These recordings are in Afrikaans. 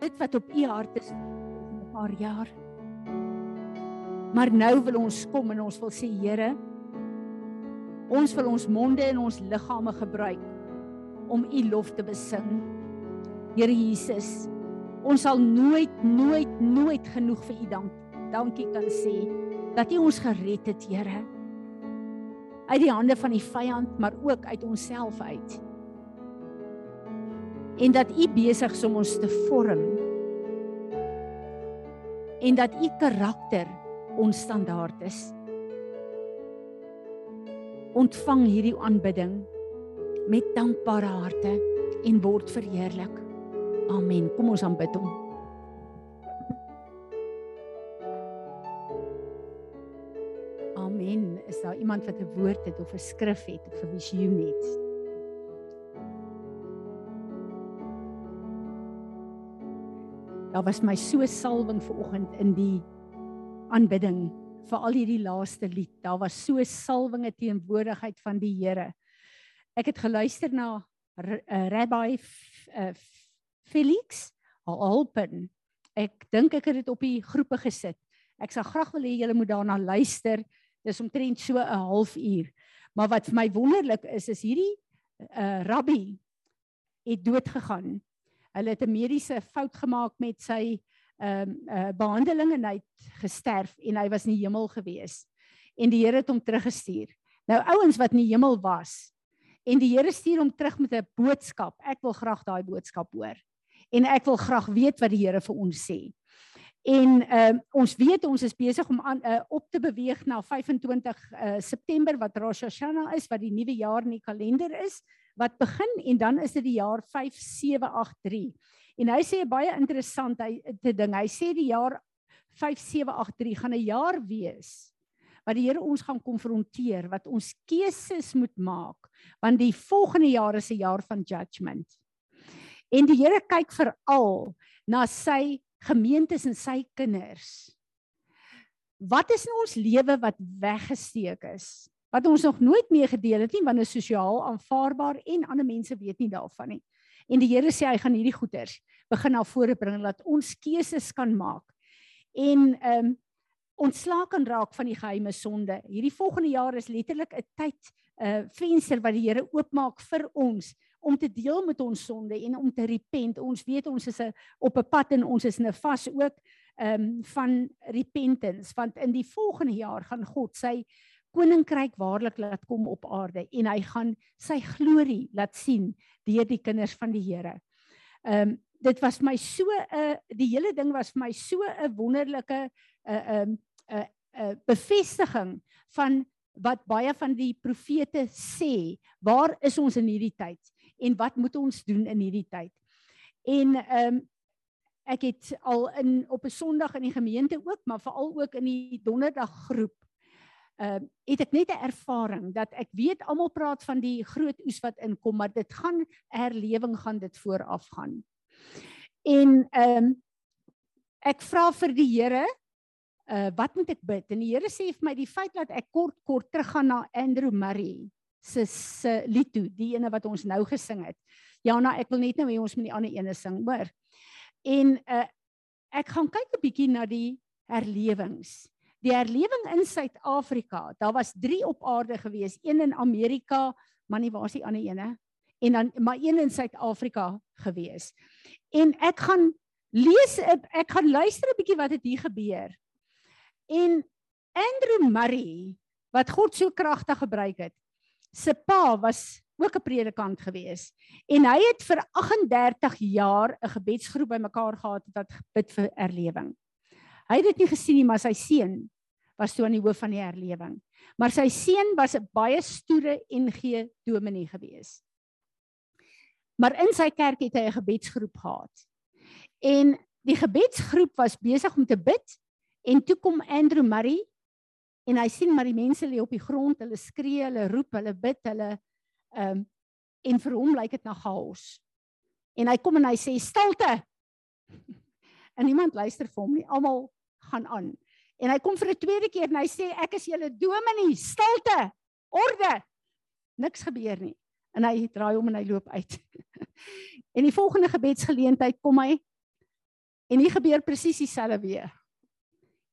dit wat op u hart is vir 'n paar jaar. Maar nou wil ons kom en ons wil sê Here, ons wil ons monde en ons liggame gebruik om u lof te besing. Here Jesus, ons sal nooit nooit nooit genoeg vir u dank dankie kan sê dat u ons gered het, Here. Uit die hande van die vyand, maar ook uit onsself uit. En dat u besig is om ons te vorm. En dat u karakter ons standaard is. Ontvang hierdie aanbidding met dankbare harte en word verheerlik. Amen. Kom ons aanbid hom. Amen. Is daar iemand wat 'n woord het of 'n skrif het of 'n visioen het? Daar was my so salwing vanoggend in die aanbidding vir al hierdie laaste lied. Daar was so salwinge teenwoordigheid van die Here. Ek het geluister na uh, Rabbi uh, Felix Alpen. Ek dink ek het dit op die groepe gesit. Ek sal graag wil hê julle moet daarna luister. Dis omtrent so 'n halfuur. Maar wat vir my wonderlik is is hierdie uh, rabbi het dood gegaan. Hulle het 'n mediese fout gemaak met sy ehm um, uh, behandeling en hy het gesterf en hy was in die hemel gewees. En die Here het hom teruggestuur. Nou ouens wat in die hemel was en die Here stuur hom terug met 'n boodskap. Ek wil graag daai boodskap hoor en ek wil graag weet wat die Here vir ons sê. En uh, ons weet ons is besig om aan uh, op te beweeg na 25 uh, September wat Rosh Hashanah is wat die nuwe jaar in die kalender is wat begin en dan is dit die jaar 5783. En hy sê baie interessant hy te ding. Hy sê die jaar 5783 gaan 'n jaar wees wat die Here ons gaan konfronteer, wat ons keuses moet maak, want die volgende jaar is 'n jaar van judgment. En die Here kyk veral na sy gemeentes en sy kinders. Wat is in ons lewe wat weggesteek is? Wat ons nog nooit mee gedeel het nie, want dit is sosiaal aanvaarbaar en ander mense weet nie daarvan nie. En die Here sê hy gaan hierdie goeders begin na vore bring dat ons keuses kan maak. En ehm um, ontslaak kan raak van die geheime sonde. Hierdie volgende jaar is letterlik 'n tyd 'n uh, venster wat die Here oopmaak vir ons om te deel met ons sonde en om te repent. Ons weet ons is 'n op 'n pad en ons is in 'n vas ook ehm um, van repentance want in die volgende jaar gaan God sy koninkryk waarlik laat kom op aarde en hy gaan sy glorie laat sien deur die kinders van die Here. Ehm um, dit was my so 'n uh, die hele ding was vir my so 'n wonderlike 'n uh, 'n uh, 'n uh, bevestiging van wat baie van die profete sê, waar is ons in hierdie tyd? en wat moet ons doen in hierdie tyd? En ehm um, ek het al in op 'n Sondag in die gemeente ook, maar veral ook in die Donderdag groep ehm uh, het ek net 'n ervaring dat ek weet almal praat van die groot oes wat inkom, maar dit gaan herlewing gaan dit vooraf gaan. En ehm um, ek vra vir die Here uh wat moet ek bid? En die Here sê vir my die feit dat ek kort kort teruggaan na Andrew Murray se se lied toe, die ene wat ons nou gesing het. Jana, ek wil net nou hê ons moet die ander ene sing, hoor. En uh ek gaan kyk 'n bietjie na die herlewings. Die herlewing in Suid-Afrika, daar was 3 op aarde gewees, een in Amerika, maar nie waar is die ander ene? En dan maar een in Suid-Afrika gewees. En ek gaan lees ek gaan luister 'n bietjie wat het hier gebeur. En Andrew Murray wat God so kragtig gebruik het se pa was ook 'n predikant gewees en hy het vir 38 jaar 'n gebedsgroep bymekaar gehad wat bid vir herlewing. Hy het dit nie gesien nie, maar sy seun was toe aan die hoof van die herlewing. Maar sy seun was 'n baie stoere NG dominee gewees. Maar in sy kerk het hy 'n gebedsgroep gehad. En die gebedsgroep was besig om te bid en toe kom Andrew Murray en hy sien maar die mense lê op die grond, hulle skree, hulle roep, hulle bid, hulle ehm um, en vir hom lyk dit na chaos. En hy kom en hy sê stilte. En niemand luister vir hom nie. Almal gaan aan. En hy kom vir 'n tweede keer en hy sê ek is julle dominee, stilte. Orde. Niks gebeur nie. En hy draai om en hy loop uit. en die volgende gebedsgeleentheid kom hy En hier gebeur presies dieselfde weer.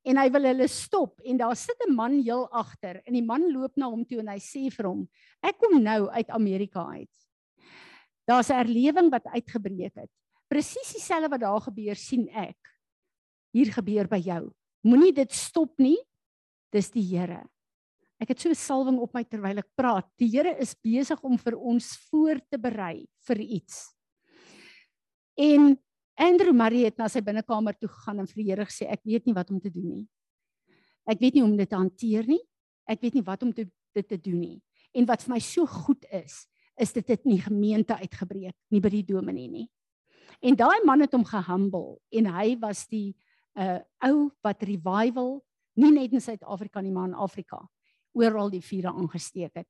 En hy wil hulle stop en daar sit 'n man heel agter en die man loop na hom toe en hy sê vir hom: "Ek kom nou uit Amerika uit. Daar's 'n erlewing wat uitgebreek het. Presies dieselfde wat daar gebeur sien ek. Hier gebeur by jou. Moenie dit stop nie. Dis die Here." Ek het so 'n salwing op my terwyl ek praat. Die Here is besig om vir ons voor te berei vir iets. En Andrew Murray het na sy binnekamer toe gegaan en vir die Here gesê ek weet nie wat om te doen nie. Ek weet nie hoe om dit te hanteer nie. Ek weet nie wat om te, dit te doen nie. En wat vir my so goed is, is dit het in die gemeente uitgebreek, nie by die dominee nie. En daai man het hom gehumble en hy was die uh ou wat revival nie net in Suid-Afrika nie, maar in Afrika oral die vure aangesteek het.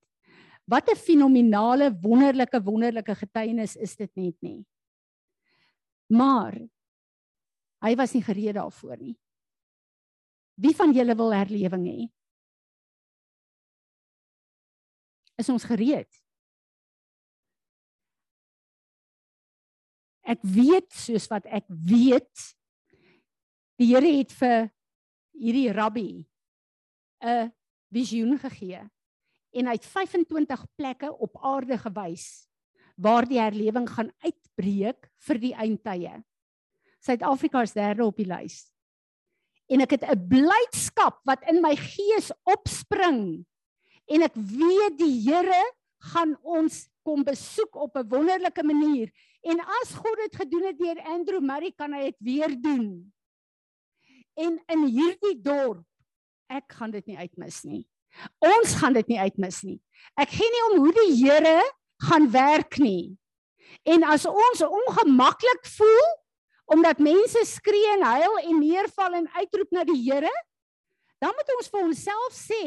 Wat 'n fenominale wonderlike wonderlike getuienis is dit net nie. Maar hy was nie gereed daarvoor nie. Wie van julle wil herlewing hê? Is ons gereed? Ek weet soos wat ek weet die Here het vir hierdie rabbi 'n visioen gegee en hy het 25 plekke op aarde gewys waar die herlewing gaan uitbreek vir die eindtye. Suid-Afrika is derde op die lys. En ek het 'n blydskap wat in my gees opspring en ek weet die Here gaan ons kom besoek op 'n wonderlike manier en as God dit gedoen het deur Andrew Murray kan hy dit weer doen. En in hierdie dorp ek gaan dit nie uitmis nie. Ons gaan dit nie uitmis nie. Ek gee nie om hoe die Here gaan werk nie. En as ons ongemaklik voel omdat mense skree en huil en neerval en uitroep na die Here, dan moet ons vir onsself sê,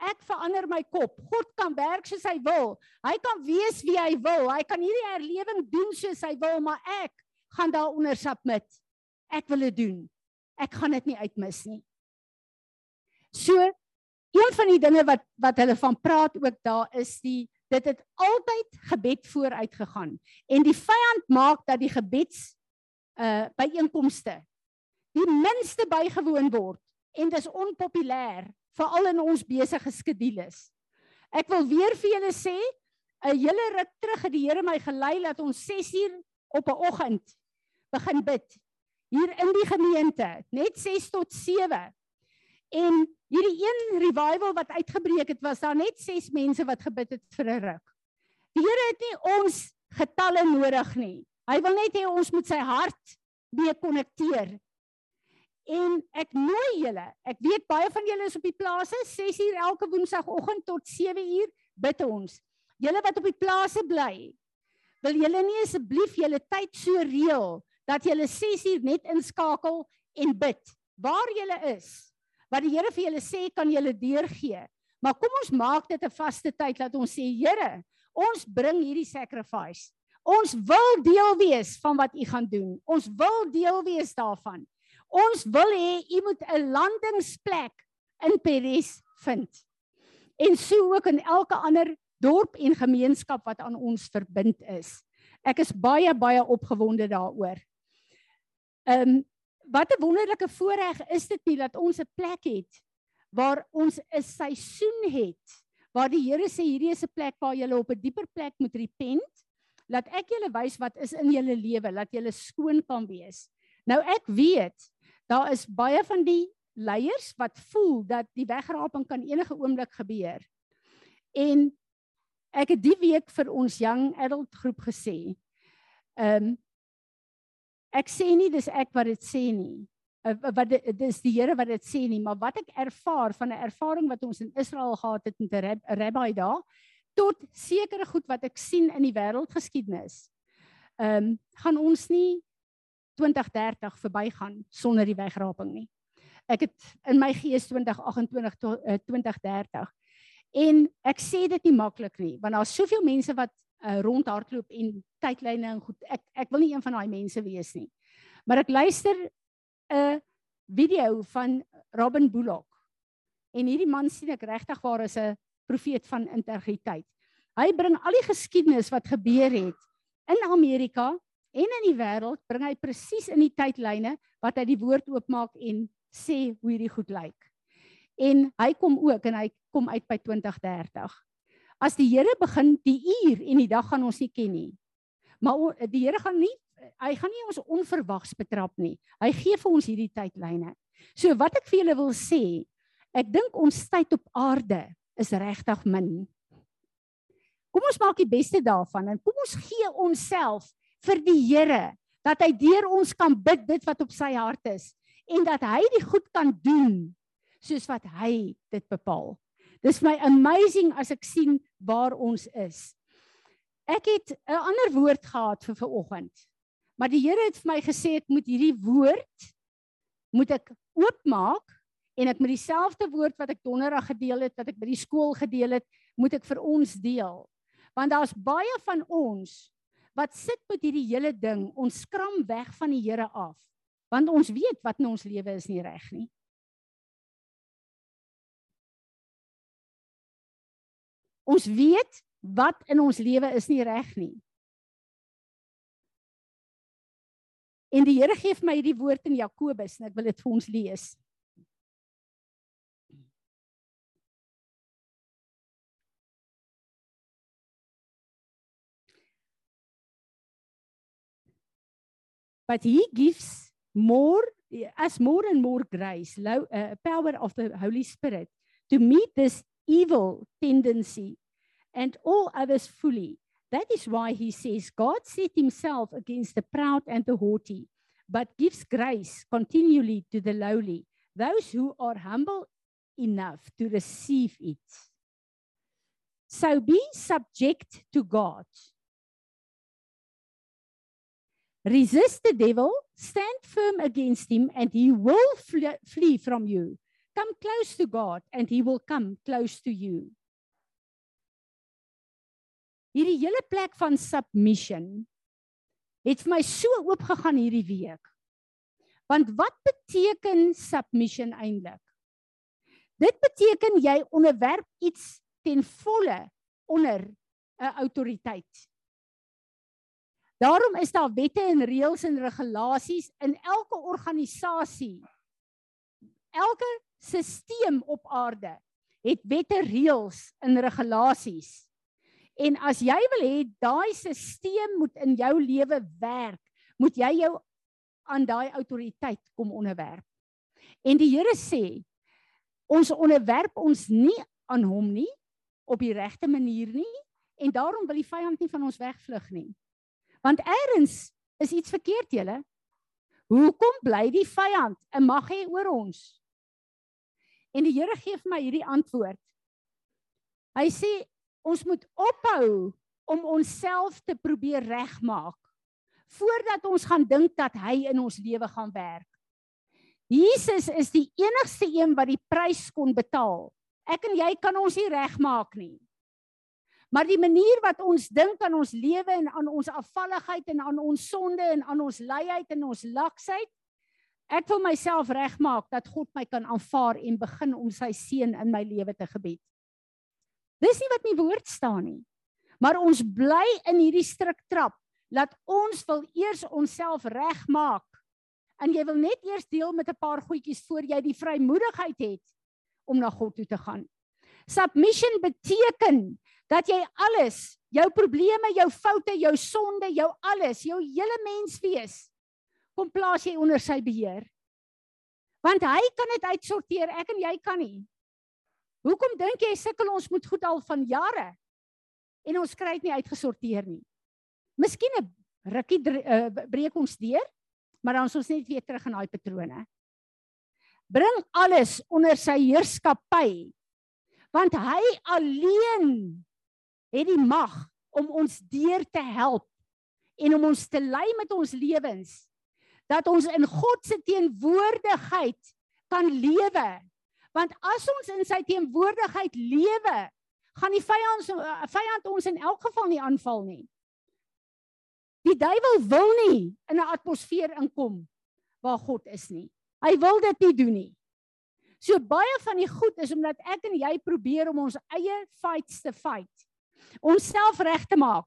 ek verander my kop. God kan werk soos hy wil. Hy kan wees wie hy wil. Hy kan hierdie herlewing doen soos hy wil, maar ek gaan daaronder submit. Ek wil dit doen. Ek gaan dit nie uitmis nie. So een van die dinge wat wat hulle van praat ook daar is die dit het altyd gebed vooruit gegaan en die vyand maak dat die gebeds uh byeenkomste die minste bygewoon word en dis onpopulêr veral in ons besige skedules. Ek wil weer vir julle sê 'n hele ruk terug het die Here my gelei dat ons 6 uur op 'n oggend begin bid hier in die gemeente, net 6 tot 7. En hierdie een revival wat uitgebreek het, was daar net 6 mense wat gebid het vir 'n ruk. Die Here het nie ons getalle nodig nie. Hy wil net hê ons moet sy hart mee konnekteer. En ek nooi julle. Ek weet baie van julle is op die plase 6 uur elke woensdagoggend tot 7 uur bid ons. Julle wat op die plase bly, wil julle nie asseblief julle tyd so reël dat julle 6 uur net inskakel en bid waar julle is wat die Here vir julle sê kan julle deurgee. Maar kom ons maak dit 'n vaste tyd dat ons sê Here, ons bring hierdie sacrifice. Ons wil deel wees van wat u gaan doen. Ons wil deel wees daarvan. Ons wil hê u moet 'n landingsplek in Peres vind. En so ook in elke ander dorp en gemeenskap wat aan ons verbind is. Ek is baie baie opgewonde daaroor. Ehm um, wat 'n wonderlike voorreg is dit nie dat ons 'n plek het waar ons 'n seisoen het waar die Here sê hierdie is 'n plek waar jy op 'n dieper plek moet repent. Laat ek julle wys wat is in julle lewe. Laat julle skoon kan wees. Nou ek weet daar is baie van die leiers wat voel dat die wegraping kan enige oomblik gebeur. En ek het die week vir ons young adult groep gesê ehm um, ek sê nie dis ek wat dit sê nie uh, wat dis die Here wat dit sê nie maar wat ek ervaar van 'n ervaring wat ons in Israel gehad het met 'n rab, rabbi daar tot sekere goed wat ek sien in die wêreldgeskiedenis ehm um, gaan ons nie 2030 verbygaan sonder die wegraping nie. Ek het in my gees 2028 tot uh, 2030 en ek sê dit nie maklik nie want daar's soveel mense wat uh, rondhardloop en tydlyne en goed. Ek ek wil nie een van daai mense wees nie. Maar ek luister 'n video van Robin Bullock. En hierdie man sien ek regtig waar is 'n profeet van integriteit. Hy bring al die geskiedenis wat gebeur het in Amerika en in die wêreld bring hy presies in die tydlyne wat hy die woord oopmaak en sê hoe hierdie goed lyk. En hy kom ook en hy kom uit by 2030. As die Here begin die uur en die dag gaan ons nie ken nie. Maar die Here gaan nie hy gaan nie ons onverwags betrap nie. Hy gee vir ons hierdie tydlyne. So wat ek vir julle wil sê, ek dink ons tyd op aarde is regtig min. Kom ons maak die beste daarvan en kom ons gee onsself vir die Here dat hy deur ons kan bid dit wat op sy hart is en dat hy die goed kan doen soos wat hy dit bepaal. Dis my amazing as ek sien waar ons is. Ek het 'n ander woord gehad vir vanoggend. Maar die Here het vir my gesê ek moet hierdie woord moet ek oopmaak en ek met dieselfde woord wat ek donderdag gedeel het, wat ek by die skool gedeel het, moet ek vir ons deel. Want daar's baie van ons wat sit met hierdie hele ding, ons skram weg van die Here af. Want ons weet wat in ons lewe is nie reg nie. Ons weet wat in ons lewe is nie reg nie. En die Here gee vir my hierdie woord in Jakobus en ek wil dit vir ons lees. But he gives more as more and more grace, low, uh, power of the Holy Spirit to meet this evil tendency and all others fully. That is why he says God set himself against the proud and the haughty, but gives grace continually to the lowly, those who are humble enough to receive it. So be subject to God. Resist the devil, stand firm against him, and he will flee from you. Come close to God, and he will come close to you. Hierdie hele plek van submission het vir my so oop gegaan hierdie week. Want wat beteken submission eintlik? Dit beteken jy onderwerp iets ten volle onder 'n autoriteit. Daarom is daar wette en reëls en regulasies in elke organisasie. Elke stelsel op aarde het wette, reëls en regulasies. En as jy wil hê daai stelsel moet in jou lewe werk, moet jy jou aan daai autoriteit kom onderwerp. En die Here sê ons onderwerp ons nie aan hom nie op die regte manier nie en daarom wil die vyand nie van ons wegvlug nie. Want eers is iets verkeerd julle. Hoekom bly die vyand 'n mag hê oor ons? En die Here gee vir my hierdie antwoord. Hy sê ons moet ophou om onsself te probeer regmaak voordat ons gaan dink dat hy in ons lewe gaan werk. Jesus is die enigste een wat die prys kon betaal. Ek en jy kan ons nie regmaak nie. Maar die manier wat ons dink aan ons lewe en aan ons afvalligheid en aan ons sonde en aan ons luiheid en ons laksheid, ek wil myself regmaak dat God my kan aanvaar en begin om sy seën in my lewe te gebied. Dis nie wat in die woord staan nie. Maar ons bly in hierdie strik trap dat ons wil eers onsself regmaak. En jy wil net eers deel met 'n paar goedjies voor jy die vrymoedigheid het om na God toe te gaan. Submission beteken dat jy alles, jou probleme, jou foute, jou sonde, jou alles, jou hele menswees kom plaas jy onder sy beheer. Want hy kan dit uitsorteer, ek en jy kan nie. Hoekom dink jy sukkel ons met goed al van jare en ons kry dit nie uitgesorteer nie? Miskien 'n rukkie uh, breek ons deur, maar dan is ons net weer terug in daai patrone. Bring alles onder sy heerskappy. Want hy alleen het die mag om ons deur te help en om ons te lei met ons lewens dat ons in God se teenwoordigheid kan lewe Want as ons in sy teenwoordigheid lewe, gaan die vyand eh, vyand ons in elk geval nie aanval nie. Die duiwel wil nie in 'n atmosfeer inkom waar God is nie. Hy wil dit nie doen nie. So baie van die goed is omdat ek en jy probeer om ons eie fights te fight. Ons self reg te maak.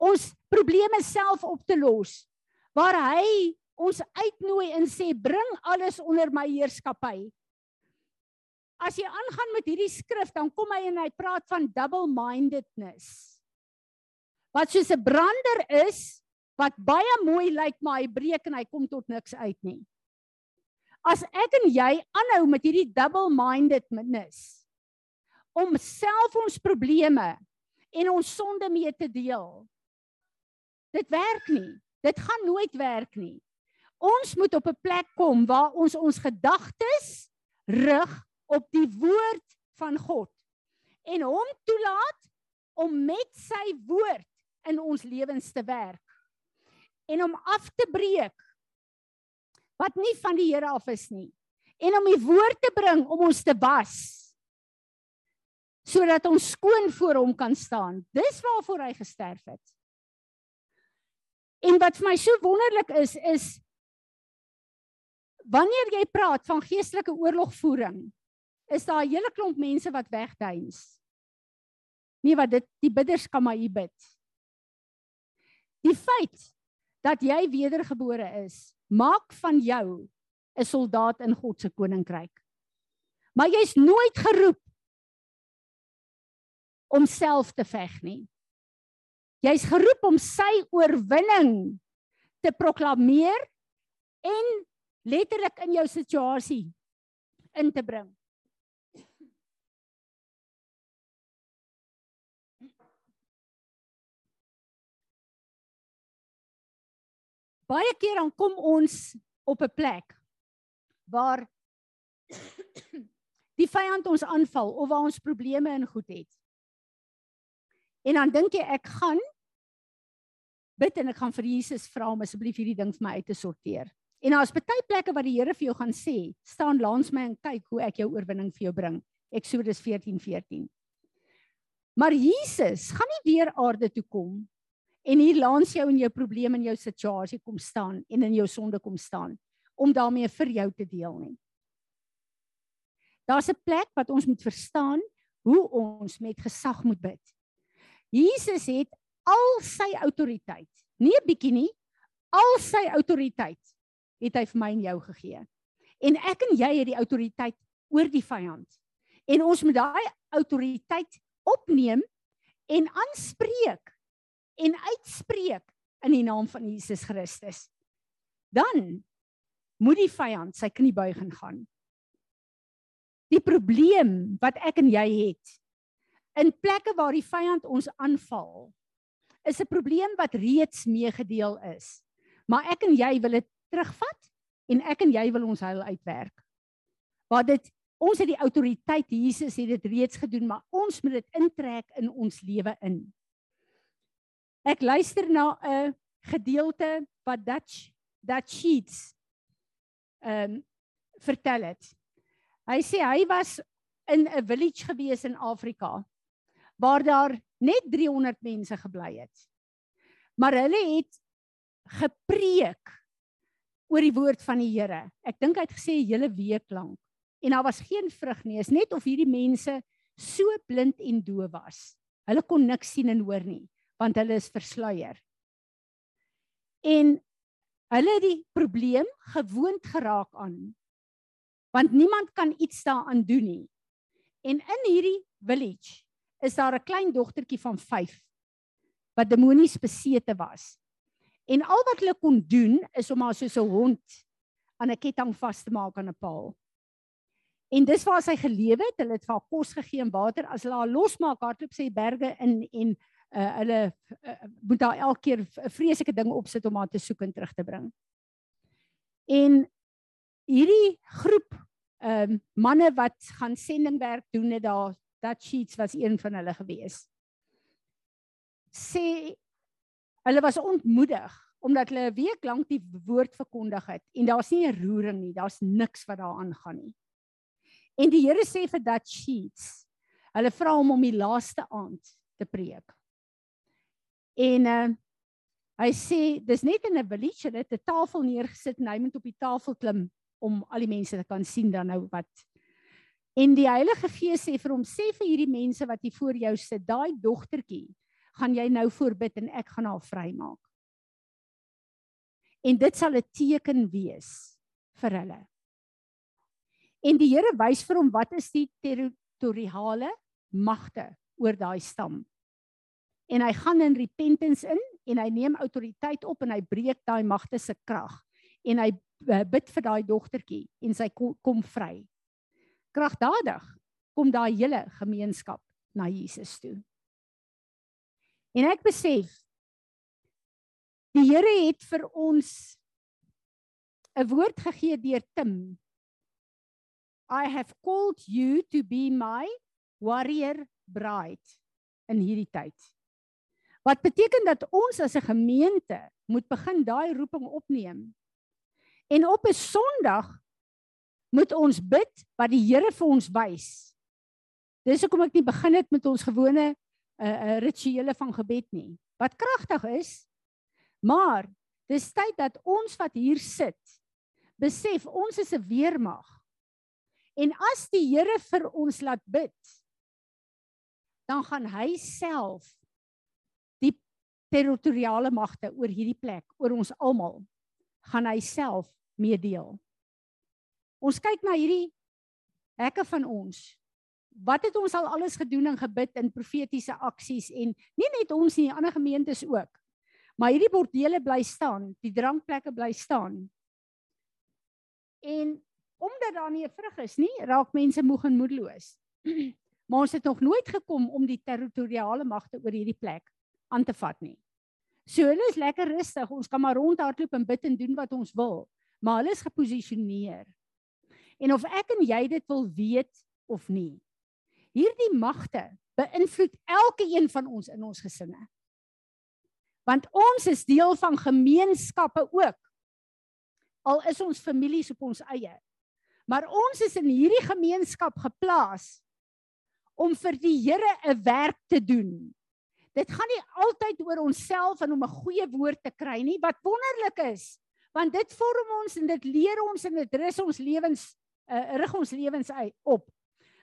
ons probleme self op te los. Waar hy ons uitnooi en sê bring alles onder my heerskappy. As jy aangaan met hierdie skrif, dan kom hy en hy praat van double-mindedness. Wat soos 'n brander is wat baie mooi lyk, maar hy breek en hy kom tot niks uit nie. As ek en jy aanhou met hierdie double-mindedness om self ons probleme en ons sonde mee te deel. Dit werk nie. Dit gaan nooit werk nie. Ons moet op 'n plek kom waar ons ons gedagtes rig op die woord van God en hom toelaat om met sy woord in ons lewens te werk en om af te breek wat nie van die Here af is nie en om die woord te bring om ons te was sodat ons skoon voor hom kan staan. Dis waarvoor hy gesterf het. En wat vir my so wonderlik is is wanneer jy praat van geestelike oorlogvoering, is daar 'n hele klomp mense wat wegduins. Nee, wat dit die bidders kan maar hier bid. Die feit dat jy wedergebore is, maak van jou 'n soldaat in God se koninkryk. Maar jy's nooit geroep om self te veg nie. Jy's geroep om sy oorwinning te proklameer en letterlik in jou situasie in te bring. Baie keer dan kom ons op 'n plek waar die vyand ons aanval of waar ons probleme in goed het. En dan dink jy ek gaan bid en ek gaan vir Jesus vra om asseblief hierdie ding vir my uit te sorteer. En daar's baie plekke waar die Here vir jou gaan sê, staan langs my en kyk hoe ek jou oorwinning vir jou bring. Eksodus 14:14. Maar Jesus gaan nie weer aarde toe kom en hier langs jou in jou probleme en jou situasie kom staan en in jou sonde kom staan om daarmee vir jou te deel nie. Daar's 'n plek wat ons moet verstaan hoe ons met gesag moet bid. Jesus het al sy autoriteit, nie 'n bietjie nie, al sy autoriteit het hy vir my en jou gegee. En ek en jy het die autoriteit oor die vyand. En ons moet daai autoriteit opneem en aanspreek en uitspreek in die naam van Jesus Christus. Dan moet die vyand sy knie buig en gaan. Die probleem wat ek en jy het in plekke waar die vyand ons aanval is 'n probleem wat reeds meegedeel is. Maar ek en jy wil dit terugvat en ek en jy wil ons heil uitwerk. Waar dit ons het die autoriteit Jesus het dit reeds gedoen, maar ons moet dit intrek in ons lewe in. Ek luister na 'n gedeelte wat Dutch Dutch Sheets ehm um, vertel het. Hy sê hy was in 'n village gewees in Afrika waar daar net 300 mense gebly het. Maar hulle het gepreek oor die woord van die Here. Ek dink hy het gesê 'n hele week lank en daar was geen vrug nie. Is net of hierdie mense so blind en doof was. Hulle kon niks sien en hoor nie want hulle is versluier. En hulle het die probleem gewoond geraak aan want niemand kan iets daaraan doen nie. En in hierdie village is daar 'n klein dogtertjie van 5 wat demonies besete was. En al wat hulle kon doen is om haar soos 'n hond aan 'n ketting vas te maak aan 'n paal. En dis waar sy gelewe het. Hulle het vir haar kos gegee en water. As hulle haar losmaak, hardloop sy berge in en uh, hulle uh, moet haar elke keer vreeslike dinge opsit om haar te soek en terug te bring. En hierdie groep ehm um, manne wat gaan sendingwerk doen het daar dat sheets was een van hulle gewees. Sê hulle was ontmoedig omdat hulle 'n week lank die woord verkondig het en daar's nie 'n roering nie, daar's niks wat daar aangaan nie. En die Here sê vir dat sheets, hulle vra hom om die laaste aand te preek. En uh hy sê dis net in 'n village, hulle het 'n tafel neergesit en hy moet op die tafel klim om al die mense te kan sien dan nou wat En die Heilige Gees sê vir hom sê vir hierdie mense wat hier voor jou sit, daai dogtertjie gaan jy nou voorbid en ek gaan haar vrymaak. En dit sal 'n teken wees vir hulle. En die Here wys vir hom wat is die territoriale magte oor daai stam. En hy gaan in repentance in en hy neem autoriteit op en hy breek daai magte se krag en hy uh, bid vir daai dogtertjie en sy kom, kom vry. Kragdadig kom daai hele gemeenskap na Jesus toe. En ek besef die Here het vir ons 'n woord gegee deur Tim. I have called you to be my warrior bride in hierdie tyd. Wat beteken dat ons as 'n gemeente moet begin daai roeping opneem. En op 'n Sondag moet ons bid wat die Here vir ons wys. Dis hoekom ek nie begin het met ons gewone uh, uh, rituele van gebed nie. Wat kragtig is. Maar dis tyd dat ons wat hier sit besef ons is 'n weermag. En as die Here vir ons laat bid, dan gaan hy self territoriale magte oor hierdie plek, oor ons almal, gaan hy self meedeel. Ons kyk na hierdie hekke van ons. Wat het ons al alles gedoen en gebid in profetiese aksies en nie net ons nie, ander gemeentes ook. Maar hierdie bordele bly staan, die drankplekke bly staan. En omdat daar nie 'n vrug is nie, raak mense moeg en moedeloos. maar ons het nog nooit gekom om die territoriale magte oor hierdie plek aan te vat nie. So hulle is lekker rustig. Ons kan maar rondhardloop en bid en doen wat ons wil, maar hulle is geposisioneer. En of ek en jy dit wil weet of nie. Hierdie magte beïnvloed elke een van ons in ons gesinne. Want ons is deel van gemeenskappe ook. Al is ons families op ons eie. Maar ons is in hierdie gemeenskap geplaas om vir die Here 'n werk te doen. Dit gaan nie altyd oor onsself en om 'n goeie woord te kry nie, wat wonderlik is, want dit vorm ons en dit leer ons en dit rus ons lewens uh, rig ons lewens uit op.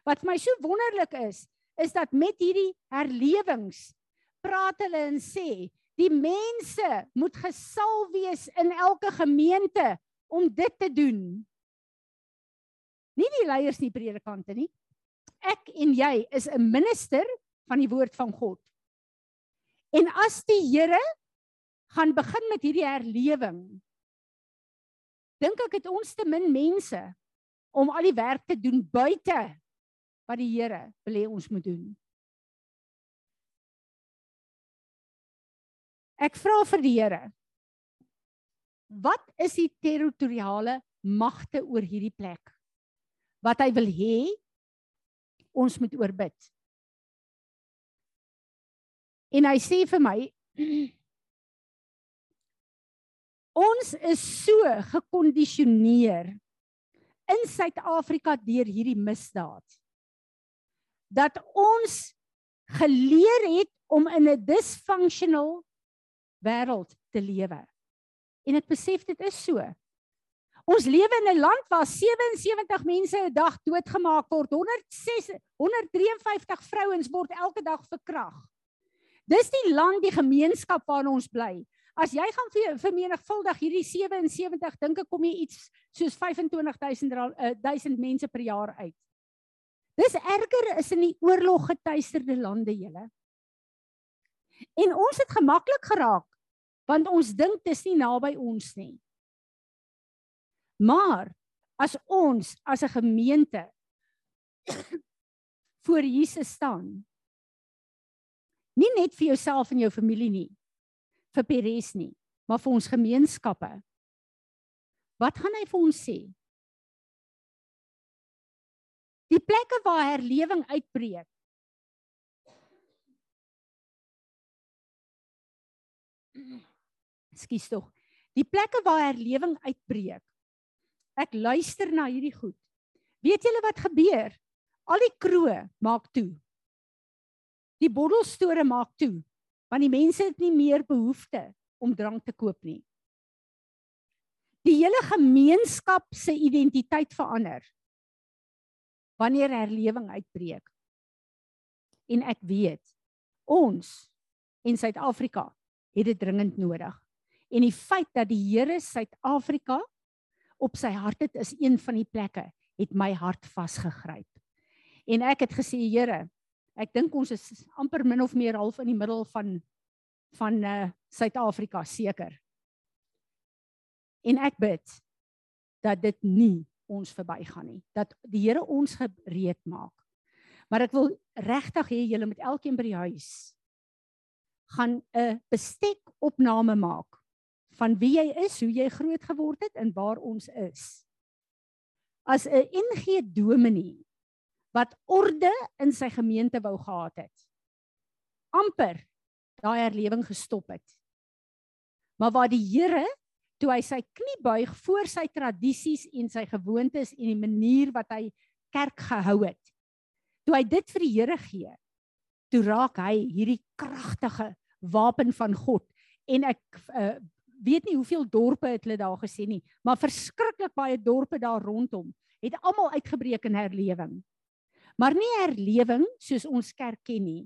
Wat vir my so wonderlik is, is dat met hierdie herlewings praat hulle en sê die mense moet gesalf wees in elke gemeente om dit te doen. Nie die leiers nie predikante nie. Ek en jy is 'n minister van die woord van God. En as die Here gaan begin met hierdie herlewing, dink ek het ons te min mense om al die werk te doen buite wat die Here wil hê ons moet doen. Ek vra vir die Here. Wat is die territoriale magte oor hierdie plek? Wat hy wil hê ons moet oorbid. En hy sê vir my ons is so gekondisioneer in Suid-Afrika deur hierdie misdaad dat ons geleer het om in 'n dysfunctional wêreld te lewe. En ek besef dit is so. Ons lewe in 'n land waar 77 mense 'n dag doodgemaak word. 106 153 vrouens word elke dag verkrag. Dis die land, die gemeenskap waarin ons bly. As jy gaan vermenigvuldig hierdie 77, dink ek kom jy iets soos 25000 uh, 1000 mense per jaar uit. Dis erger is in die oorlog getuisterde lande julle. En ons het gemaklik geraak want ons dink dis nie naby ons nie. Maar as ons as 'n gemeente voor Jesus staan, nie net vir jouself en jou familie nie, vir Peres nie, maar vir ons gemeenskappe. Wat gaan hy vir ons sê? Die plekke waar herlewing uitbreek. Skus tog. Die plekke waar herlewing uitbreek Ek luister na hierdie goed. Weet julle wat gebeur? Al die kroe maak toe. Die bottelstore maak toe want die mense het nie meer behoefte om drank te koop nie. Die hele gemeenskap se identiteit verander wanneer herlewing uitbreek. En ek weet ons en Suid-Afrika het dit dringend nodig. En die feit dat die Here Suid-Afrika op sy hart het is een van die plekke het my hart vasgegryp. En ek het gesê Here, ek dink ons is amper min of meer half in die middel van van uh Suid-Afrika seker. En ek bid dat dit nie ons verbygaan nie, dat die Here ons gereed maak. Maar ek wil regtig hê julle moet elkeen by die huis gaan 'n bestek opname maak van wie jy is, hoe jy groot geword het en waar ons is. As 'n NG Dominee wat orde in sy gemeente wou gehad het. amper daai herlewing gestop het. Maar waar die Here toe hy sy knie buig voor sy tradisies en sy gewoontes en die manier wat hy kerk gehou het. Toe hy dit vir die Here gee, toe raak hy hierdie kragtige wapen van God en ek uh, weet nie hoeveel dorpe het hulle daar gesê nie, maar verskriklik baie dorpe daar rondom het almal uitgebreek in herlewing. Maar nie herlewing soos ons kerk ken nie.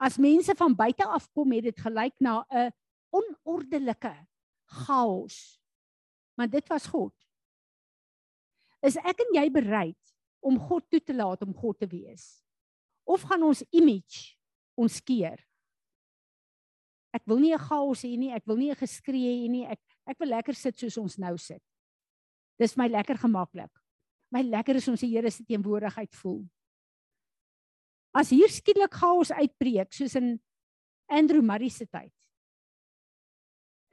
As mense van buite af kom, het dit gelyk na 'n onordelike chaos. Maar dit was God. Is ek en jy bereid om God toe te laat om God te wees? Of gaan ons image ons keer? Ek wil nie 'n chaos hê nie, ek wil nie 'n geskree hê nie. Ek ek wil lekker sit soos ons nou sit. Dis my lekker gemaklik. My lekker is ons die Here se teenwoordigheid voel. As hier skielik chaos uitbreek soos in Andrew Murray se tyd.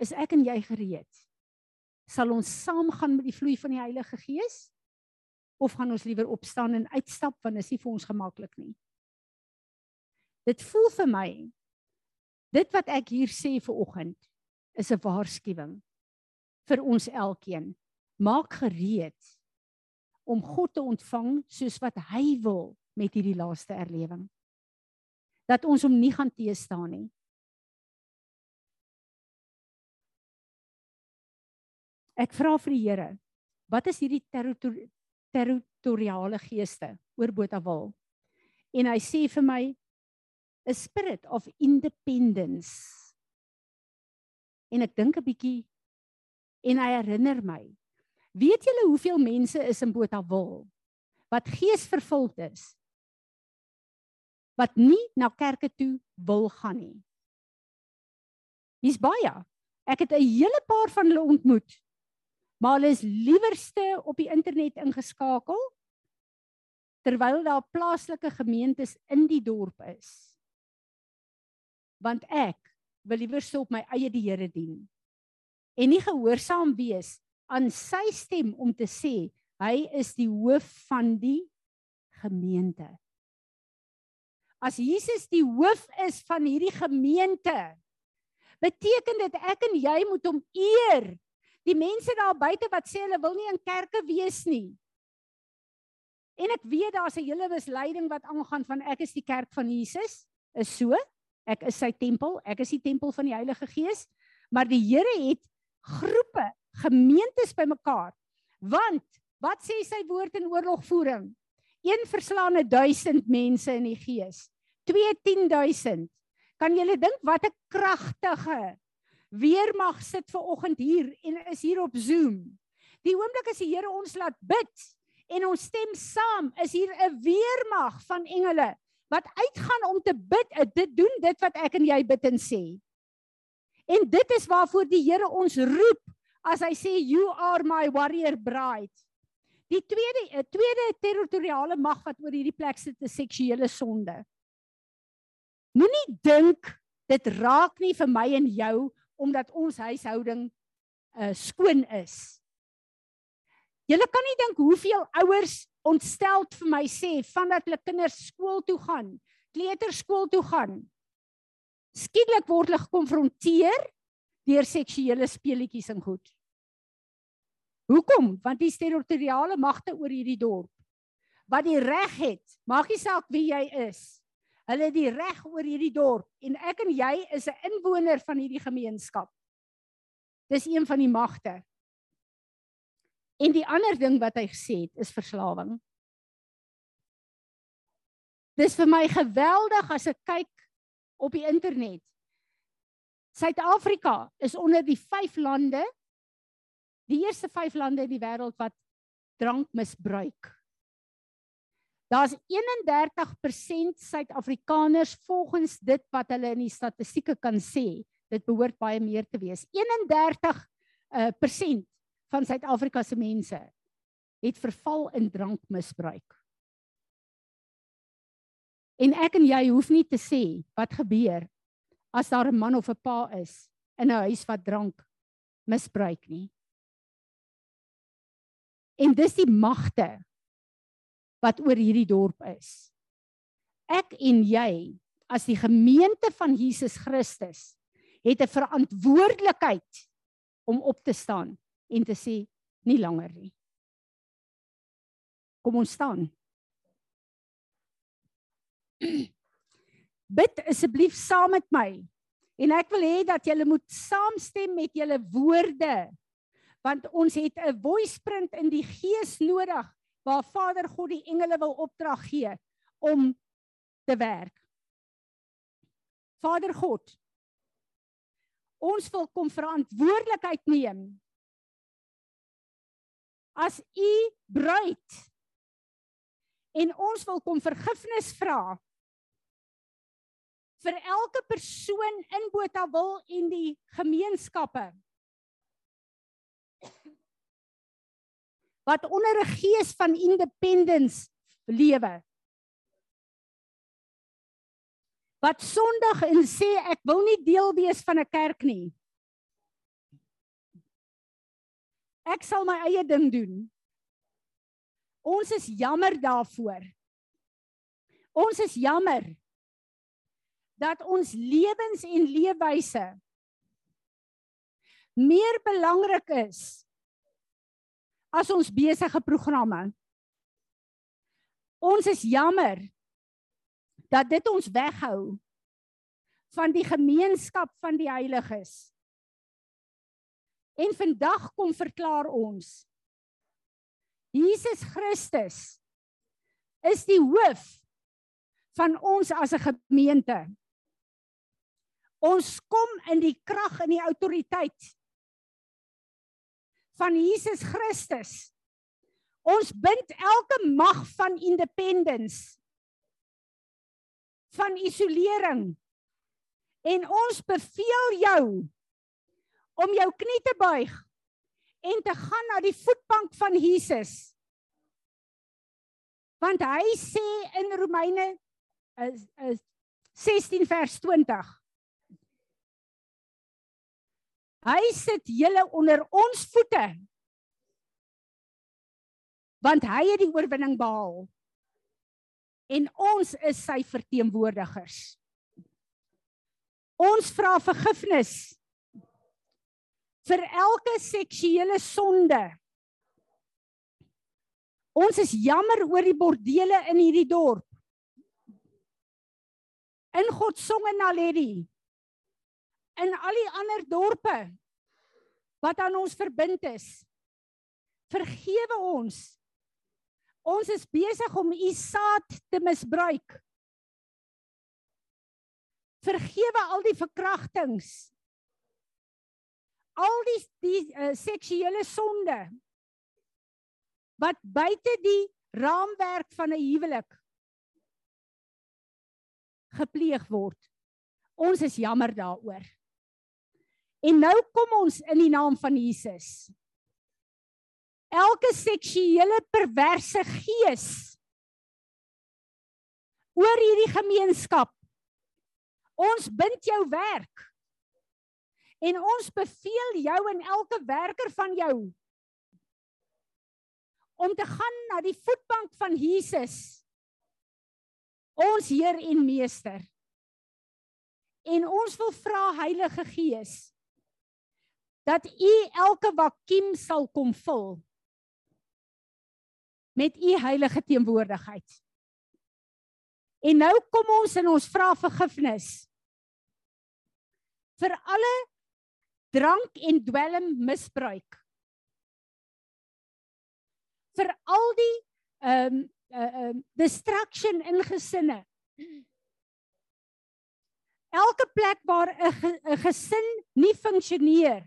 Is ek en jy gereed? Sal ons saamgaan met die vloei van die Heilige Gees of gaan ons liewer opstaan en uitstap want dit is nie vir ons gemaklik nie. Dit voel vir my dit wat ek hier sê vir oggend is 'n waarskuwing vir ons elkeen. Maak gereed om God te ontvang soos wat hy wil met hierdie laaste erlewing. Dat ons hom nie gaan teëstaan nie. Ek vra vir die Here, wat is hierdie territori territoriale geeste oor Botawil? En hy sê vir my 'n spirit of independence. En ek dink 'n bietjie en hy herinner my. Weet julle hoeveel mense is in Botawil wat geesvervuld is? wat nie na kerke toe wil gaan nie. Dis baie. Ek het 'n hele paar van hulle ontmoet. Maar hulle is liewerste op die internet ingeskakel terwyl daar plaaslike gemeentes in die dorp is. Want ek wil liewerste op my eie die Here dien en nie gehoorsaam wees aan sy stem om te sê hy is die hoof van die gemeente as Jesus die hoof is van hierdie gemeente, beteken dit ek en jy moet hom eer. Die mense daar buite wat sê hulle wil nie in kerke wees nie. En ek weet daar's 'n hele misleiding wat aangaan van ek is die kerk van Jesus, is so. Ek is sy tempel, ek is die tempel van die Heilige Gees, maar die Here het groepe, gemeentes bymekaar. Want wat sê sy woord in oorlogvoering? Een verslaane 1000 mense in die gees. 21000. Kan julle dink wat 'n kragtige weermag sit ver oggend hier en is hier op Zoom. Die oomblik as die Here ons laat bid en ons stem saam, is hier 'n weermag van engele wat uitgaan om te bid. Dit doen dit wat ek en jy bid en sê. En dit is waarvoor die Here ons roep as hy sê you are my warrior bride. Die tweede 'n tweede territoriale mag wat oor hierdie plek sit, is seksuele sonde. Moenie dink dit raak nie vir my en jou omdat ons huishouding uh skoon is. Julle kan nie dink hoeveel ouers ontsteld vir my sê vandat hulle kinders skool toe gaan, kleuterskool toe gaan. Skielik word hulle gekonfronteer deur seksuele speletjies en goed. Hoekom? Want die territoriale magte oor hierdie dorp wat die reg het, maak nie saak wie jy is. Hulle het die reg oor hierdie dorp en ek en jy is 'n inwoner van hierdie gemeenskap. Dis een van die magte. En die ander ding wat hy gesê het is verslawing. Dis vir my geweldig as ek kyk op die internet. Suid-Afrika is onder die 5 lande die eerste 5 lande in die wêreld wat drank misbruik. Daar's 31% Suid-Afrikaners volgens dit wat hulle in die statistieke kan sê, dit behoort baie meer te wees. 31 uh persent van Suid-Afrika se mense het verval in drankmisbruik. En ek en jy hoef nie te sê wat gebeur as daar 'n man of 'n pa is in 'n huis wat drank misbruik nie. En dis die magte wat oor hierdie dorp is. Ek en jy as die gemeente van Jesus Christus het 'n verantwoordelikheid om op te staan en te sê nie langer nie. Kom ons staan. Bid asseblief saam met my. En ek wil hê dat julle moet saamstem met julle woorde. Want ons het 'n voice print in die gees nodig waar Vader God die engele wil opdrag gee om te werk. Vader God, ons wil kom verantwoordelikheid neem as u bruid en ons wil kom vergifnis vra vir elke persoon in Botawil en die gemeenskappe wat onder 'n gees van independence lewe wat Sondag en sê ek wil nie deel wees van 'n kerk nie. Ek sal my eie ding doen. Ons is jammer daarvoor. Ons is jammer dat ons lewens en leefwyse meer belangrik is as ons besige programme. Ons is jammer dat dit ons weghou van die gemeenskap van die heiliges. En vandag kom verklaar ons Jesus Christus is die hoof van ons as 'n gemeente. Ons kom in die krag en die autoriteit van Jesus Christus. Ons bind elke mag van independence van isolering. En ons beveel jou om jou knie te buig en te gaan na die voetbank van Jesus. Want hy sê in Romeine is is 16 vers 20. Hy sit julle onder ons voete. Want hy het die oorwinning behaal en ons is sy verteenwoordigers. Ons vra vergifnis vir elke seksuele sonde. Ons is jammer oor die bordele in hierdie dorp. In God songe na Lady. In al die ander dorpe wat aan ons verbind is. Vergewe ons Ons is besig om u saad te misbruik. Vergewe al die verkrachtings. Al die die uh, seksuele sonde wat buite die raamwerk van 'n huwelik gepleeg word. Ons is jammer daaroor. En nou kom ons in die naam van Jesus elke seksuele perverse gees oor hierdie gemeenskap. Ons bind jou werk. En ons beveel jou en elke werker van jou om te gaan na die voetbank van Jesus. Ons Heer en Meester. En ons wil vra Heilige Gees dat U elke vakuum sal kom vul met u heilige teenwoordigheid. En nou kom ons en ons vra vergifnis vir alle drank en dwelm misbruik. Vir al die ehm um, uh, um, destruction in gesinne. Elke plek waar 'n ge, gesin nie funksioneer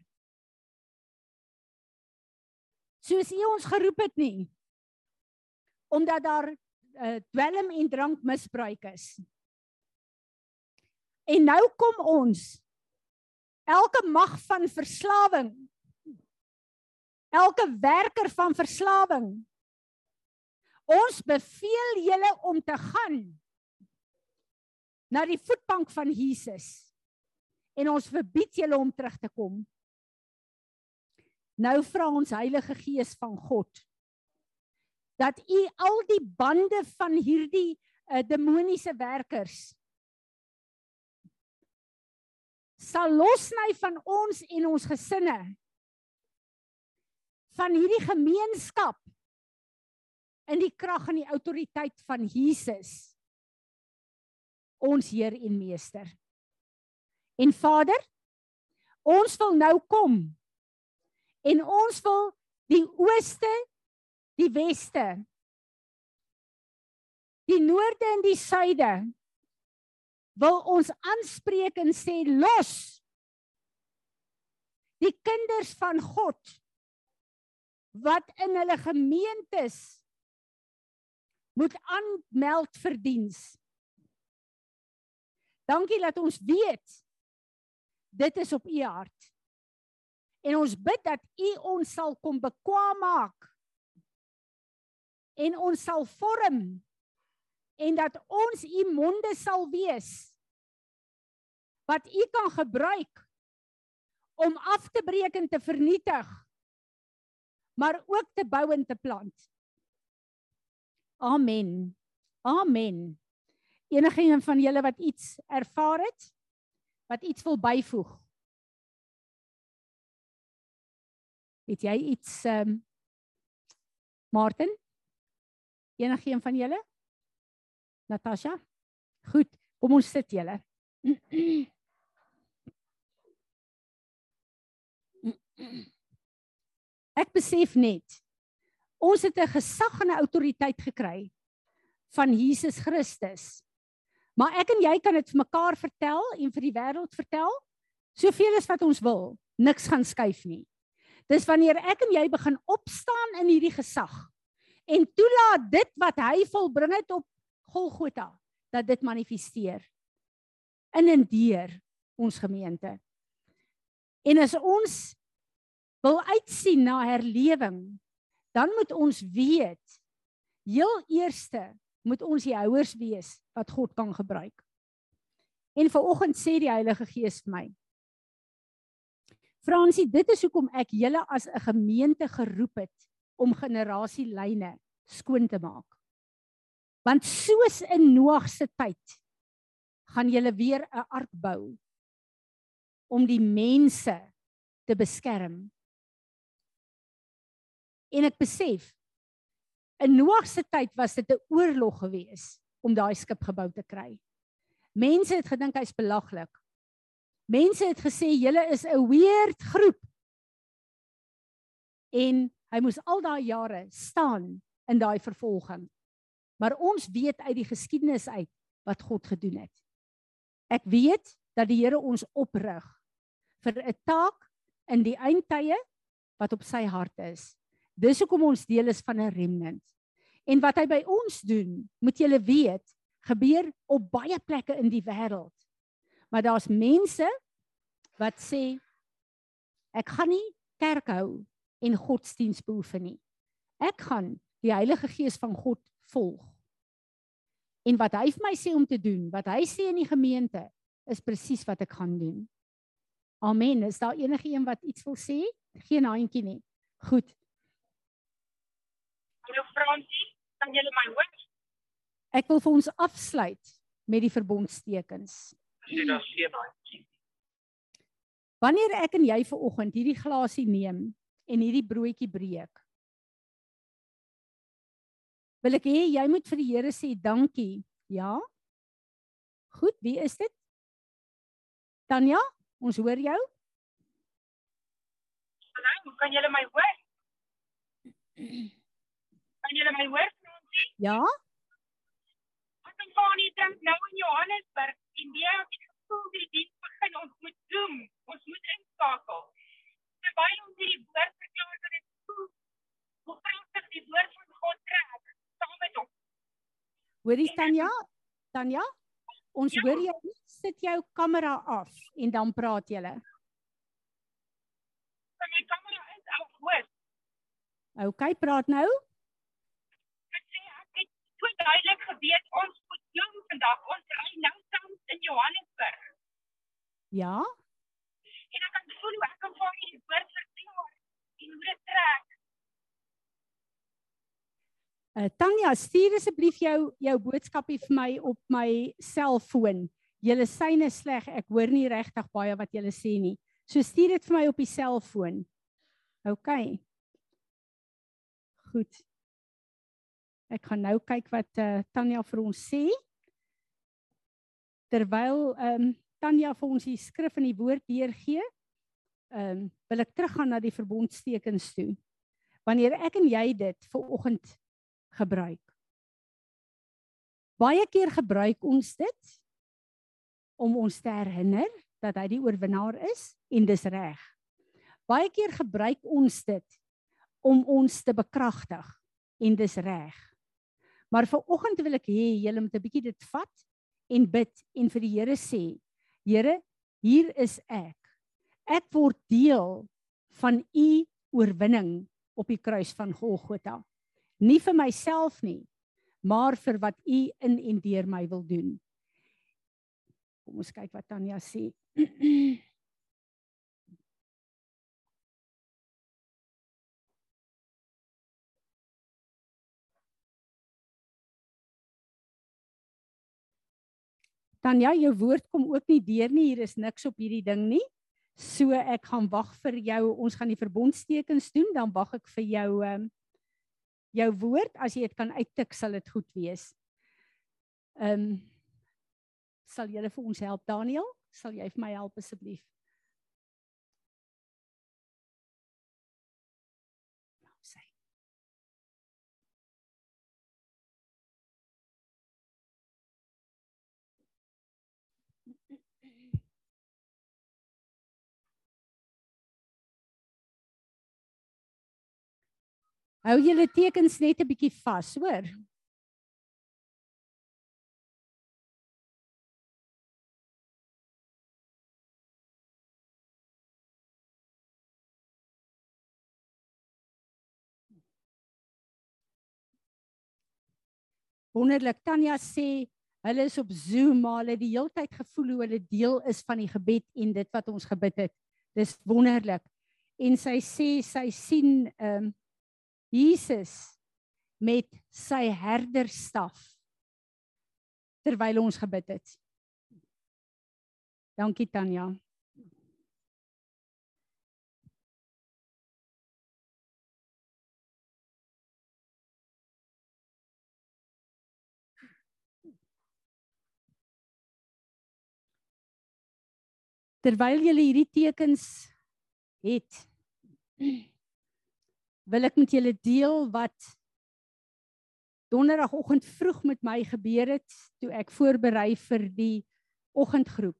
soos U ons geroep het nie. Omdat daar uh, dwelm en drankmisbruik is. En nou kom ons. Elke mag van verslawing. Elke werker van verslawing. Ons beveel julle om te gaan na die voetbank van Jesus. En ons verbied julle om terug te kom nou vra ons Heilige Gees van God dat u al die bande van hierdie uh, demoniese werkers sal losny van ons en ons gesinne van hierdie gemeenskap in die krag en die autoriteit van Jesus ons Heer en Meester. En Vader, ons wil nou kom en ons wil die ooste, die weste, die noorde en die suide wil ons aanspreek en sê los die kinders van God wat in hulle gemeentes moet aanmeld vir diens. Dankie dat ons weet dit is op u hart. En ons bid dat u ons sal kom bekwam maak en ons sal vorm en dat ons u monde sal wees wat u kan gebruik om af te breek en te vernietig maar ook te bou en te plant. Amen. Amen. Enige een van julle wat iets ervaar het wat iets wil byvoeg. Het jy iets ehm um, Martin? Enige een van julle? Natasha? Goed, kom ons sit julle. Ek besef net ons het 'n gesag en 'n autoriteit gekry van Jesus Christus. Maar ek en jy kan dit vir mekaar vertel en vir die wêreld vertel soveel as wat ons wil, niks gaan skuif nie. Dis wanneer ek en jy begin opstaan in hierdie gesag en toelaat dit wat hy volbring het op Golgotha dat dit manifesteer in en deur ons gemeente. En as ons wil uitsien na herlewing, dan moet ons weet heel eerste moet ons die houers wees wat God kan gebruik. En vanoggend sê die Heilige Gees vir my Fransie, dit is hoekom ek julle as 'n gemeente geroep het om generasielyne skoon te maak. Want soos in Noag se tyd gaan julle weer 'n ark bou om die mense te beskerm En ek besef in Noag se tyd was dit 'n oorlog geweest om daai skip gebou te kry. Mense het gedink hy's belaglik. Mense het gesê julle is 'n weird groep. En hy moes al daai jare staan in daai vervolging. Maar ons weet uit die geskiedenis uit wat God gedoen het. Ek weet dat die Here ons oprig vir 'n taak in die eindtye wat op sy hart is. Dis hoekom ons deel is van 'n remnant. En wat hy by ons doen, moet julle weet, gebeur op baie plekke in die wêreld. Maar daar's mense wat sê ek gaan nie kerk hou en godsdiens beoefen nie. Ek gaan die Heilige Gees van God volg. En wat hy vir my sê om te doen, wat hy sê in die gemeente, is presies wat ek gaan doen. Amen. Is daar enige een wat iets wil sê? Geen handjie nie. Goed. Hallo Fransie, kan jy my hoor? Ek wil vir ons afsluit met die verbondstekens. Sê daar seën daai. Wanneer ek en jy ver oggend hierdie glasie neem en hierdie broodjie breek. Wil ek hê jy moet vir die Here sê dankie. Ja? Goed, wie is dit? Tanya, ons hoor jou. Hallo, kan jy my hoor? Kan julle my hoor? Ja. Ek kom van hier dink nou in Johannesburg, India, voel die diens begin, ons moet zoom, ons moet inskakel. Terwyl ons hierdie woord verklaar dat dit voel hoe pragtig die woord van God trek saam met ons. Hoorie Tanya? Tanya? Ons Ja. hoor jou. nie. Sit jou kamera af en dan praat jy. Van my kamera is af hoor. OK, praat nou. Ek sê ek het so duidelik geweet ons zoom vandag. Ons ry nou tans in Johannesburg. Ja. En ek kan voel hoe ek kan vir hierdie woord verklaar en hoe dit trek. Uh, Tanya, stuur asseblief jou jou boodskapie vir my op my selfoon. Julle syne sleg. Ek hoor nie regtig baie wat julle sê nie. So stuur dit vir my op die selfoon. OK. Goed. Ek gaan nou kyk wat uh, Tanya vir ons sê. Terwyl ehm um, Tanya vir ons die skrif en die woord deurgee, ehm um, wil ek teruggaan na die verbondstekens toe. Wanneer ek en jy dit vir oggend gebruik. Baie keer gebruik ons dit om ons te herinner dat hy die oorwinnaar is en dis reg. Baie keer gebruik ons dit om ons te bekragtig en dis reg. Maar vir oggend wil ek hê julle moet 'n bietjie dit vat en bid en vir die Here sê, Here, hier is ek. Ek word deel van u oorwinning op die kruis van Golgotha nie vir myself nie, maar vir wat u in en deur my wil doen. Kom ons kyk wat Tanya sê. Tanya, jou woord kom ook nie deur nie. Hier is niks op hierdie ding nie. So ek gaan wag vir jou. Ons gaan die verbondstekens doen, dan wag ek vir jou ehm um, jou woord as jy dit kan uittik sal dit goed wees. Ehm um, sal jy vir ons help Daniel? Sal jy vir my help asseblief? Hou julle tekens net 'n bietjie vas, hoor? Wonderlik. Tanya sê hulle is op Zoom, maar hulle het die hele tyd gevoel hoe hulle deel is van die gebed en dit wat ons gebid het. Dis wonderlik. En sy sê sy sien ehm um, Jesus met sy herderstaf terwyl ons gebid het. Dankie Tanya. Terwyl jy hierdie tekens het, wil ek met julle deel wat donderdagoggend vroeg met my gebeur het toe ek voorberei vir die oggendgroep.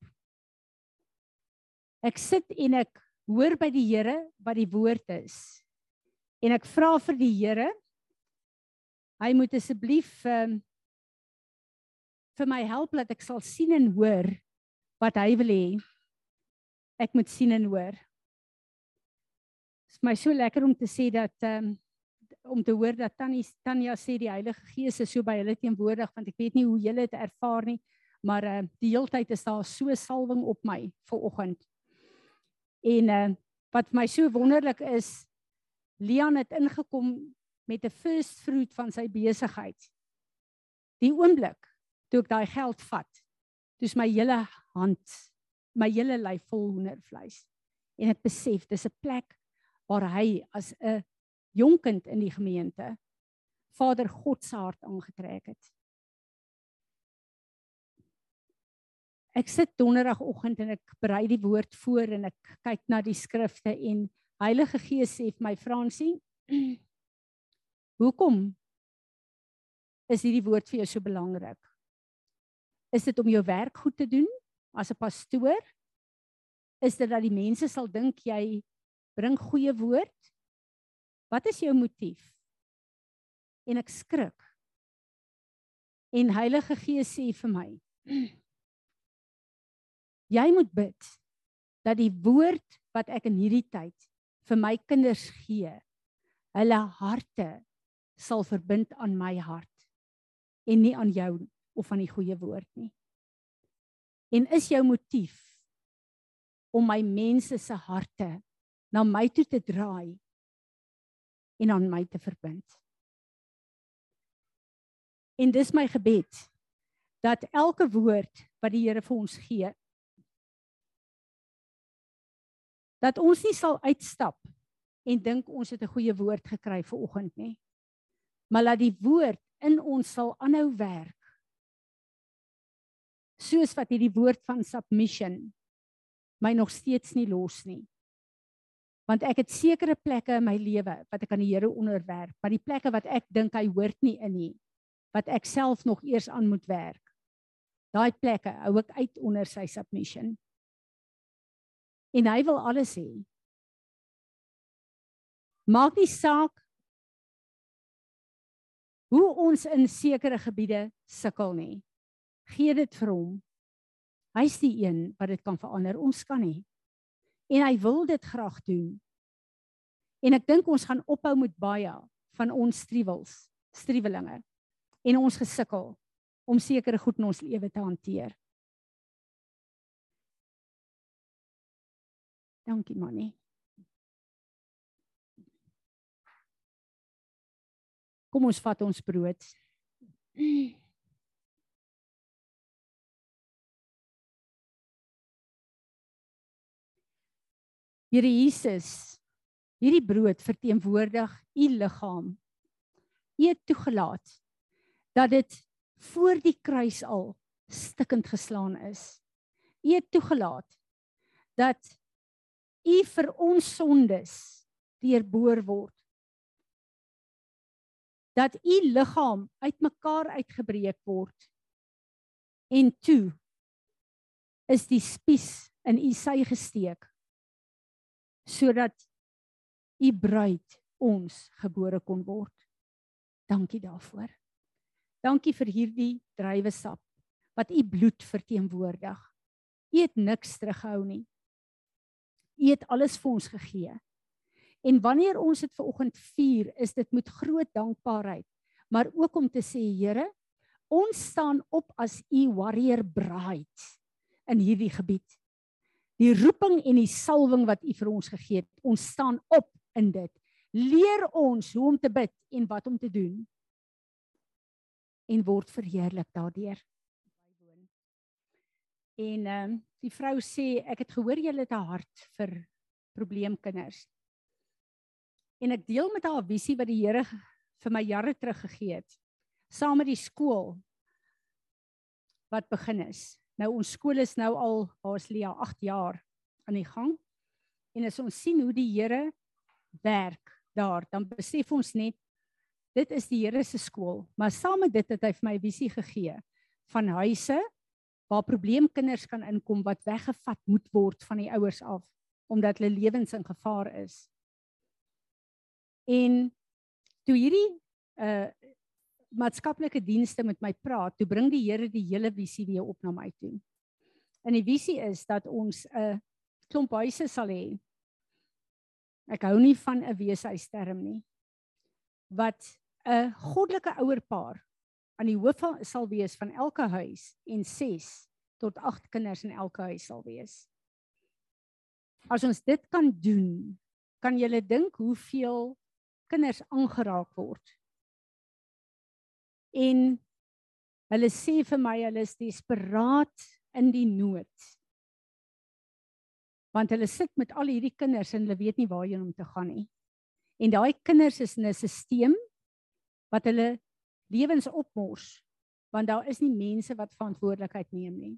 Ek sit en ek hoor by die Here wat die woord is. En ek vra vir die Here hy moet asseblief um, vir my help dat ek sal sien en hoor wat hy wil hê ek moet sien en hoor. Is my so lekker om te sê dat ehm um, om te hoor dat Tannie Tanya sê die Heilige Gees is so by hulle teenwoordig want ek weet nie hoe julle dit ervaar nie, maar ehm uh, die heeltyd is daar so salwing op my vir oggend. En ehm uh, wat vir my so wonderlik is, Lian het ingekom met 'n first fruit van sy besigheid. Die oomblik toe ek daai geld vat, toe's my hele hand, my hele lyf vol hoendervleis. En ek besef dis 'n plek waar hy as 'n jong kind in die gemeente Vader God se hart aangetrek het. Ek sit donderdagoggend en ek berei die woord voor en ek kyk na die skrifte en Heilige Gees sê vir my Fransie, hoekom is hierdie woord vir jou so belangrik? Is dit om jou werk goed te doen as 'n pastoor is dit dat die mense sal dink jy bring goeie woord. Wat is jou motief? En ek skrik. En Heilige Gees sê vir my: Jy moet bid dat die woord wat ek in hierdie tyd vir my kinders gee, hulle harte sal verbind aan my hart en nie aan jou of aan die goeie woord nie. En is jou motief om my mense se harte na my toe te draai en aan my te verbind? En dis my gebed dat elke woord wat die Here vir ons gee dat ons nie sal uitstap en dink ons het 'n goeie woord gekry vir oggend nie. Maar laat die woord in ons sal aanhou werk. Soos wat hierdie woord van submission my nog steeds nie los nie. Want ek het sekere plekke in my lewe wat ek aan die Here onderwerp, maar die plekke wat ek dink hy hoort nie in nie, wat ek self nog eers aan moet werk. Daai plekke hou ek uit onder sy submission. En hy wil alles hê. Maak nie saak hoe ons in sekere gebiede sukkel nie. Gee dit vir hom. Hy's die een wat dit kan verander. Ons kan nie. En hy wil dit graag doen. En ek dink ons gaan ophou met baie van ons struwels, struwelinge en ons gesukkel om sekere goed in ons lewe te hanteer. Dankie manie. Kom ons vat ons brood. Here Jesus, hierdie brood verteenwoordig u liggaam. U het toegelaat dat dit voor die kruis al stikkend geslaan is. U het toegelaat dat u vir ons sondes deurboor word dat u liggaam uitmekaar uitgebreek word en toe is die spies in u sy gesteek sodat u bruid ons gebore kon word. Dankie daarvoor. Dankie vir hierdie druiwesap wat u bloed verteenwoordig. U het niks teruggehou nie. U het alles vir ons gegee. En wanneer ons dit ver oggend vier, is dit met groot dankbaarheid, maar ook om te sê Here, ons staan op as u warrior bride in hierdie gebied die roeping en die salwing wat U vir ons gegee het. Ons staan op in dit. Leer ons hoe om te bid en wat om te doen. En word verheerlik daardeur. En ehm um, die vrou sê ek het gehoor jy het 'n hart vir probleemkinders. En ek deel met haar visie wat die Here vir my jare terug gegee het saam met die skool wat begin is. Nou ons skool is nou al waar's Lia 8 jaar aan die gang. En as ons sien hoe die Here werk daar, dan besef ons net dit is die Here se skool. Maar saam met dit het hy vir my 'n visie gegee van huise waar probleemkinders kan inkom wat weggevat moet word van die ouers af omdat hulle lewens in gevaar is. En toe hierdie uh maatskaplike dienste met my praat, toe bring die Here die hele visie weer op na my toe. En die visie is dat ons 'n klomp huise sal hê. Ek hou nie van 'n weeshuisterm nie. Wat 'n goddelike ouerpaar aan die hoof sal wees van elke huis en 6 tot 8 kinders in elke huis sal wees. As ons dit kan doen, kan jy dink hoeveel kinders aangeraak word En hulle sê vir my hulle is desperaat in die nood. Want hulle sit met al hierdie kinders en hulle weet nie waarheen om te gaan nie. En daai kinders is in 'n stelsel wat hulle lewens opmors want daar is nie mense wat verantwoordelikheid neem nie.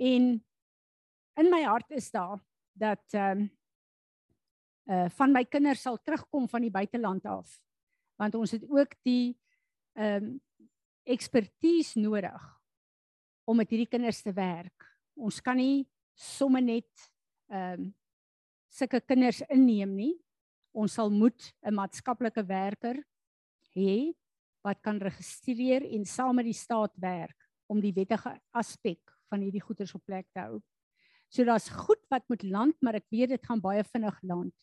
En in my hart is daar dat ehm um, uh van my kinders sal terugkom van die buiteland af want ons het ook die ehm um, ekspertise nodig om met hierdie kinders te werk. Ons kan nie sommer net ehm um, sulke kinders inneem nie. Ons sal moet 'n maatskaplike werker hê wat kan registreer en saam met die staat werk om die wettige aspek van hierdie goederes op plek te hou. So daar's goed wat moet land, maar ek weet dit gaan baie vinnig land.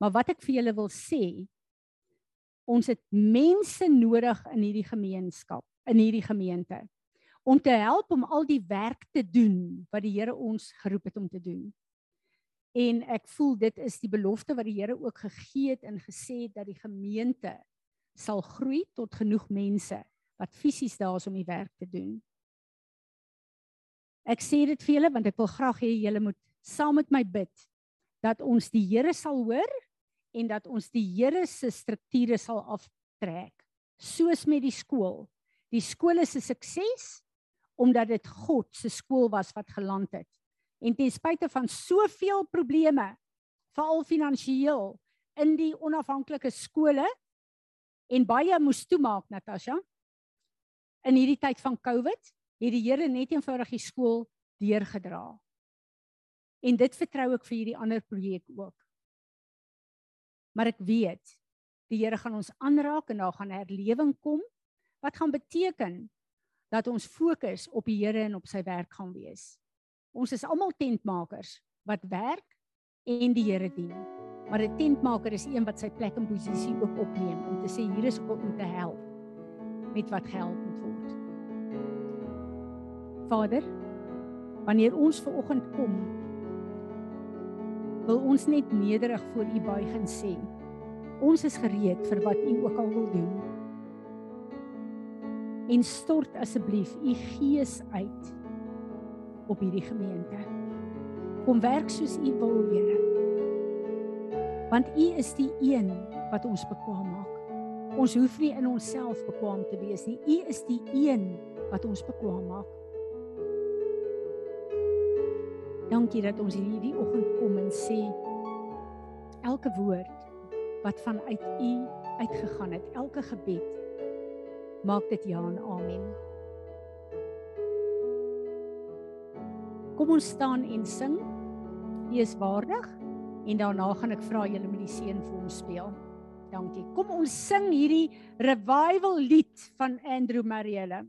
Maar wat ek vir julle wil sê, ons het mense nodig in hierdie gemeenskap, in hierdie gemeente om te help om al die werk te doen wat die Here ons geroep het om te doen. En ek voel dit is die belofte wat die Here ook gegee het en gesê het dat die gemeente sal groei tot genoeg mense wat fisies daar is om die werk te doen. Ek sê dit vir julle want ek wil graag hê julle moet saam met my bid dat ons die Here sal hoor en dat ons die Here se strukture sal aftrek soos met die skool. Die skool is 'n sukses omdat dit God se skool was wat geland het. En ten spyte van soveel probleme, veral finansiëel in die onafhanklike skole en baie moes toemaak Natasha in hierdie tyd van Covid het die Here net eenvoudig die skool deurgedra. En dit vertrou ek vir hierdie ander projek ook. Maar ek weet die Here gaan ons aanraak en daar gaan herlewing kom wat gaan beteken dat ons fokus op die Here en op sy werk gaan wees. Ons is almal tentmakers wat werk en die Here dien. Maar 'n tentmaker is een wat sy plek en posisie ook opneem om te sê hier is God om te help met wat gehelp moet word. Vader, wanneer ons ver oggend kom, wil ons net nederig voor U buig en sê, ons is gereed vir wat U ook al wil doen. En stort asseblief U gees uit op hierdie gemeente. Kom werk soos U wil, Here. Want U is die een wat ons bekwam maak. Ons hoef nie in onsself bekwam te wees nie. U is die een wat ons bekwam maak. Dankie dat ons hierdie oggend kom en sê elke woord wat vanuit U uitgegaan het, elke gebed maak dit ja en amen. Kom ons staan en sing. U is waardig en daarna gaan ek vra julle met die seën vir ons speel. Dankie. Kom ons sing hierdie revival lied van Andrew Marielle.